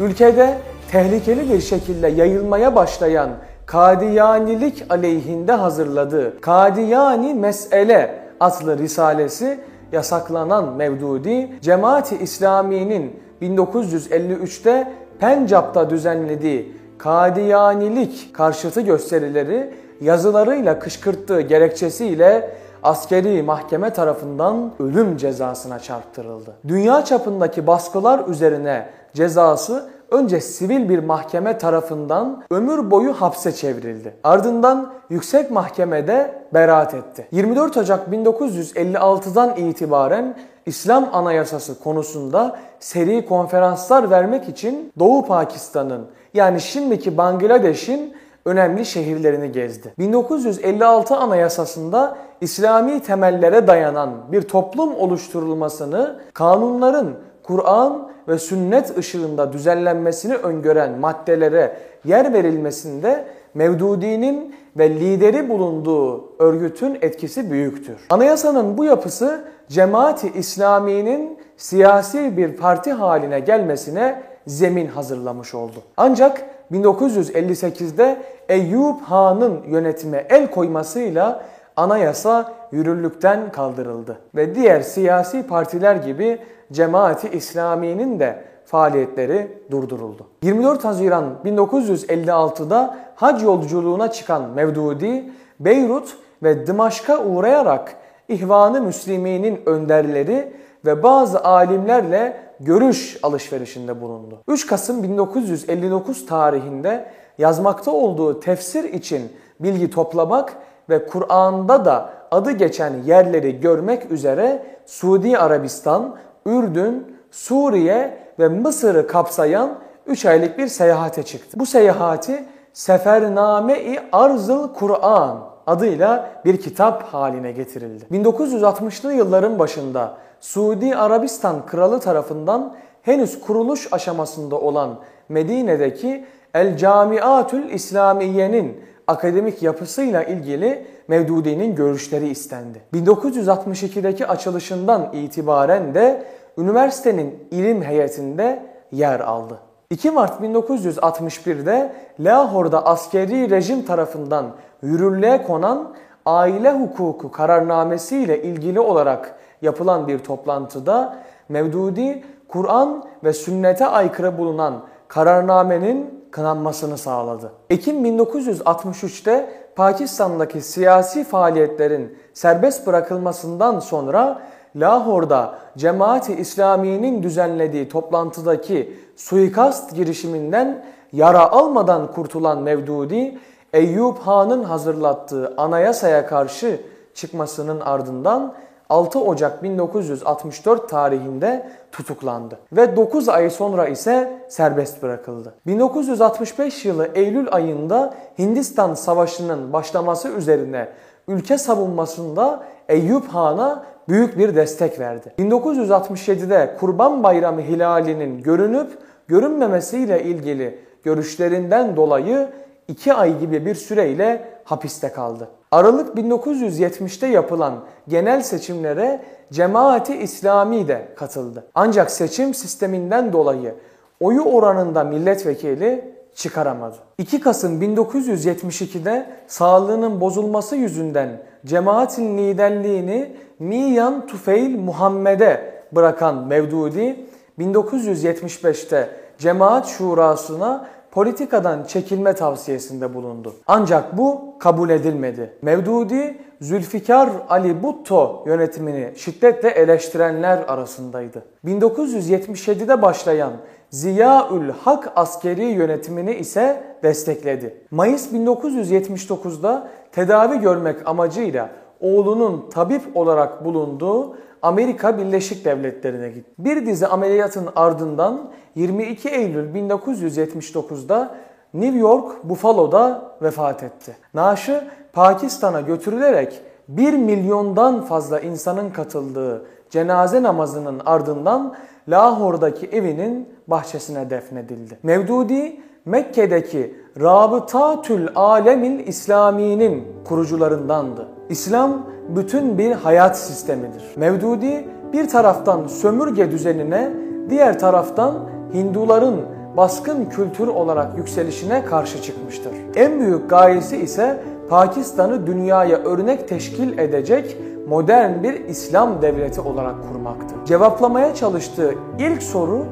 Ülkede tehlikeli bir şekilde yayılmaya başlayan Kadiyanilik aleyhinde hazırladığı Kadiyani Mesele adlı risalesi yasaklanan Mevdudi, Cemaati İslami'nin 1953'te Pencap'ta düzenlediği Kadiyanilik karşıtı gösterileri yazılarıyla kışkırttığı gerekçesiyle askeri mahkeme tarafından ölüm cezasına çarptırıldı. Dünya çapındaki baskılar üzerine cezası önce sivil bir mahkeme tarafından ömür boyu hapse çevrildi. Ardından yüksek mahkemede beraat etti. 24 Ocak 1956'dan itibaren İslam Anayasası konusunda seri konferanslar vermek için Doğu Pakistan'ın yani şimdiki Bangladeş'in önemli şehirlerini gezdi. 1956 Anayasası'nda İslami temellere dayanan bir toplum oluşturulmasını, kanunların Kur'an ve sünnet ışığında düzenlenmesini öngören maddelere yer verilmesinde Mevdudi'nin ve lideri bulunduğu örgütün etkisi büyüktür. Anayasanın bu yapısı Cemaati İslami'nin siyasi bir parti haline gelmesine zemin hazırlamış oldu. Ancak 1958'de Eyyub Han'ın yönetime el koymasıyla anayasa yürürlükten kaldırıldı ve diğer siyasi partiler gibi Cemaati İslami'nin de faaliyetleri durduruldu. 24 Haziran 1956'da hac yolculuğuna çıkan Mevdudi, Beyrut ve Dımaşk'a uğrayarak İhvan-ı Müslimi'nin önderleri ve bazı alimlerle görüş alışverişinde bulundu. 3 Kasım 1959 tarihinde yazmakta olduğu tefsir için bilgi toplamak ve Kur'an'da da adı geçen yerleri görmek üzere Suudi Arabistan, Ürdün, Suriye ve Mısır'ı kapsayan 3 aylık bir seyahate çıktı. Bu seyahati Sefername-i Arzıl Kur'an adıyla bir kitap haline getirildi. 1960'lı yılların başında Suudi Arabistan Kralı tarafından henüz kuruluş aşamasında olan Medine'deki El Camiatül İslamiye'nin akademik yapısıyla ilgili Mevdudi'nin görüşleri istendi. 1962'deki açılışından itibaren de üniversitenin ilim heyetinde yer aldı. 2 Mart 1961'de Lahor'da askeri rejim tarafından yürürlüğe konan aile hukuku kararnamesi ile ilgili olarak yapılan bir toplantıda Mevdudi Kur'an ve sünnete aykırı bulunan kararnamenin kınanmasını sağladı. Ekim 1963'te Pakistan'daki siyasi faaliyetlerin serbest bırakılmasından sonra Lahor'da Cemaati İslami'nin düzenlediği toplantıdaki suikast girişiminden yara almadan kurtulan Mevdudi, Eyyub Han'ın hazırlattığı anayasaya karşı çıkmasının ardından 6 Ocak 1964 tarihinde tutuklandı ve 9 ay sonra ise serbest bırakıldı. 1965 yılı Eylül ayında Hindistan Savaşı'nın başlaması üzerine ülke savunmasında Eyyub Han'a büyük bir destek verdi. 1967'de Kurban Bayramı hilalinin görünüp görünmemesiyle ilgili görüşlerinden dolayı 2 ay gibi bir süreyle hapiste kaldı. Aralık 1970'te yapılan genel seçimlere Cemaati İslami de katıldı. Ancak seçim sisteminden dolayı oyu oranında milletvekili çıkaramadı. 2 Kasım 1972'de sağlığının bozulması yüzünden cemaatin liderliğini Miyan Tufeil Muhammed'e bırakan Mevdudi 1975'te cemaat şurasına politikadan çekilme tavsiyesinde bulundu. Ancak bu kabul edilmedi. Mevdudi Zülfikar Ali Butto yönetimini şiddetle eleştirenler arasındaydı. 1977'de başlayan Ziyaül Hak askeri yönetimini ise destekledi. Mayıs 1979'da tedavi görmek amacıyla oğlunun tabip olarak bulunduğu Amerika Birleşik Devletleri'ne gitti. Bir dizi ameliyatın ardından 22 Eylül 1979'da New York Buffalo'da vefat etti. Naaşı Pakistan'a götürülerek 1 milyondan fazla insanın katıldığı cenaze namazının ardından Lahor'daki evinin bahçesine defnedildi. Mevdudi Mekke'deki Rabıtatül Alemil İslami'nin kurucularındandı. İslam bütün bir hayat sistemidir. Mevdudi bir taraftan sömürge düzenine, diğer taraftan Hinduların baskın kültür olarak yükselişine karşı çıkmıştır. En büyük gayesi ise Pakistan'ı dünyaya örnek teşkil edecek modern bir İslam devleti olarak kurmaktır. Cevaplamaya çalıştığı ilk soru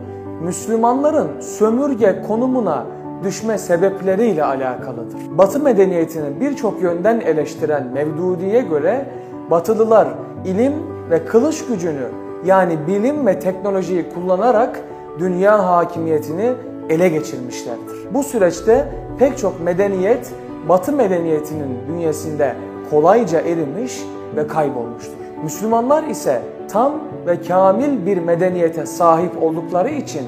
Müslümanların sömürge konumuna düşme sebepleriyle alakalıdır. Batı medeniyetini birçok yönden eleştiren Mevdudi'ye göre Batılılar ilim ve kılıç gücünü yani bilim ve teknolojiyi kullanarak dünya hakimiyetini ele geçirmişlerdir. Bu süreçte pek çok medeniyet Batı medeniyetinin bünyesinde kolayca erimiş ve kaybolmuştur. Müslümanlar ise tam ve kamil bir medeniyete sahip oldukları için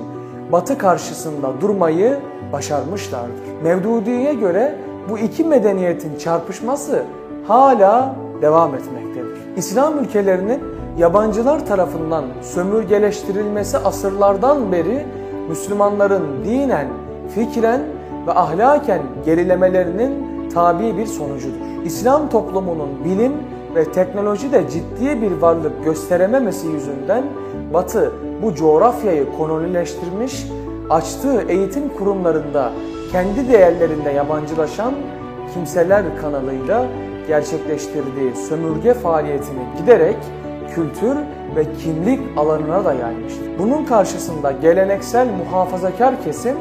Batı karşısında durmayı başarmışlardır. Mevdudi'ye göre bu iki medeniyetin çarpışması hala devam etmektedir. İslam ülkelerinin yabancılar tarafından sömürgeleştirilmesi asırlardan beri Müslümanların dinen, fikren ve ahlaken gerilemelerinin tabi bir sonucudur. İslam toplumunun bilim ve teknolojide ciddi bir varlık gösterememesi yüzünden Batı bu coğrafyayı kolonileştirmiş, açtığı eğitim kurumlarında kendi değerlerinde yabancılaşan kimseler kanalıyla gerçekleştirdiği sömürge faaliyetini giderek kültür ve kimlik alanına da yaymıştır. Bunun karşısında geleneksel muhafazakar kesim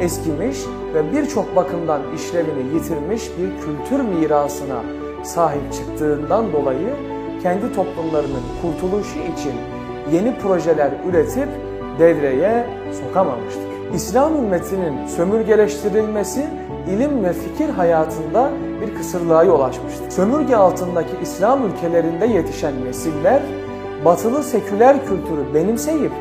eskimiş ve birçok bakımdan işlevini yitirmiş bir kültür mirasına sahip çıktığından dolayı kendi toplumlarının kurtuluşu için yeni projeler üretip devreye sokamamıştır. İslam ümmetinin sömürgeleştirilmesi ilim ve fikir hayatında bir kısırlığa yol açmıştır. Sömürge altındaki İslam ülkelerinde yetişen nesiller batılı seküler kültürü benimseyip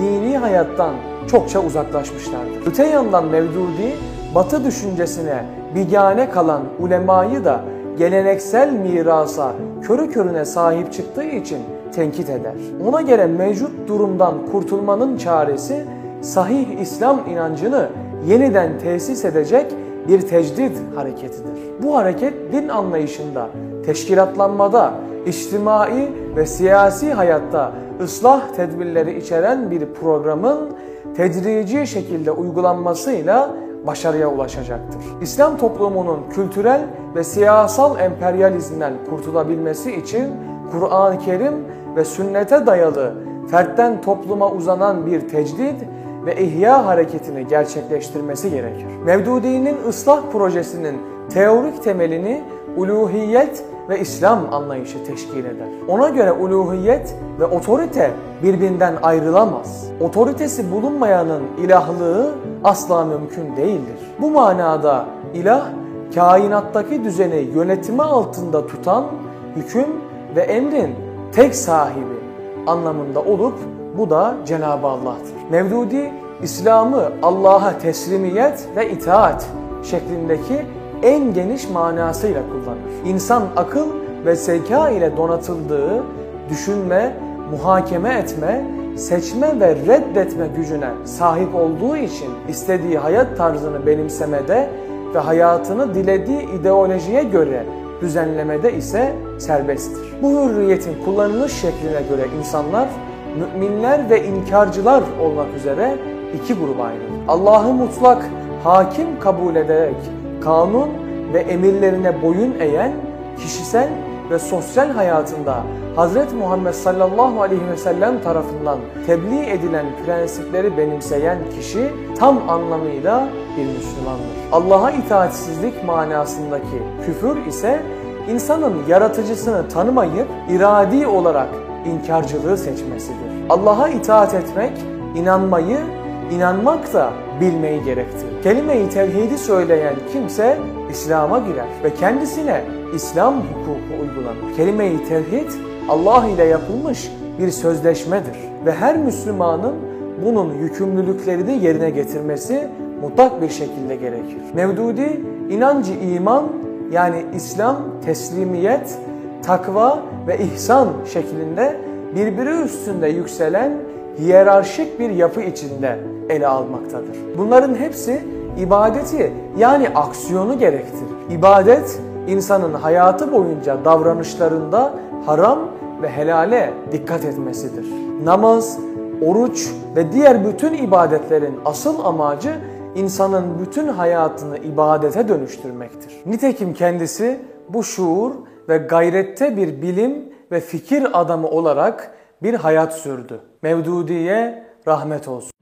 dini hayattan çokça uzaklaşmışlardır. Öte yandan Mevdudi batı düşüncesine bigane kalan ulemayı da geleneksel mirasa körü körüne sahip çıktığı için tenkit eder. Ona göre mevcut durumdan kurtulmanın çaresi sahih İslam inancını yeniden tesis edecek bir tecdid hareketidir. Bu hareket din anlayışında, teşkilatlanmada, içtimai ve siyasi hayatta ıslah tedbirleri içeren bir programın tedrici şekilde uygulanmasıyla başarıya ulaşacaktır. İslam toplumunun kültürel ve siyasal emperyalizmden kurtulabilmesi için Kur'an-ı Kerim ve sünnete dayalı fertten topluma uzanan bir tecdid ve ihya hareketini gerçekleştirmesi gerekir. Mevdudi'nin ıslah projesinin teorik temelini uluhiyet ve İslam anlayışı teşkil eder. Ona göre uluhiyet ve otorite birbirinden ayrılamaz. Otoritesi bulunmayanın ilahlığı asla mümkün değildir. Bu manada ilah kainattaki düzeni yönetimi altında tutan hüküm ve emrin tek sahibi anlamında olup bu da Cenab-ı Allah'tır. Mevdudi İslam'ı Allah'a teslimiyet ve itaat şeklindeki en geniş manasıyla kullanır. İnsan akıl ve zeka ile donatıldığı düşünme, muhakeme etme, seçme ve reddetme gücüne sahip olduğu için istediği hayat tarzını benimsemede ve hayatını dilediği ideolojiye göre düzenlemede ise serbesttir. Bu hürriyetin kullanılış şekline göre insanlar müminler ve inkarcılar olmak üzere iki gruba ayrılır. Allah'ı mutlak hakim kabul ederek kanun ve emirlerine boyun eğen kişisel ve sosyal hayatında Hz. Muhammed sallallahu aleyhi ve sellem tarafından tebliğ edilen prensipleri benimseyen kişi tam anlamıyla bir Müslümandır. Allah'a itaatsizlik manasındaki küfür ise insanın yaratıcısını tanımayıp iradi olarak inkarcılığı seçmesidir. Allah'a itaat etmek, inanmayı, inanmak da bilmeyi gerektirir. Kelime-i tevhidi söyleyen kimse İslam'a girer ve kendisine İslam hukuku uygulanır. Kelime-i tevhid Allah ile yapılmış bir sözleşmedir ve her Müslümanın bunun yükümlülüklerini yerine getirmesi mutlak bir şekilde gerekir. Mevdudi inancı iman yani İslam teslimiyet, takva ve ihsan şeklinde birbiri üstünde yükselen hiyerarşik bir yapı içinde ele almaktadır. Bunların hepsi ibadeti yani aksiyonu gerektirir. İbadet insanın hayatı boyunca davranışlarında haram ve helale dikkat etmesidir. Namaz, oruç ve diğer bütün ibadetlerin asıl amacı insanın bütün hayatını ibadete dönüştürmektir. Nitekim kendisi bu şuur ve gayrette bir bilim ve fikir adamı olarak bir hayat sürdü. Mevdudiye rahmet olsun.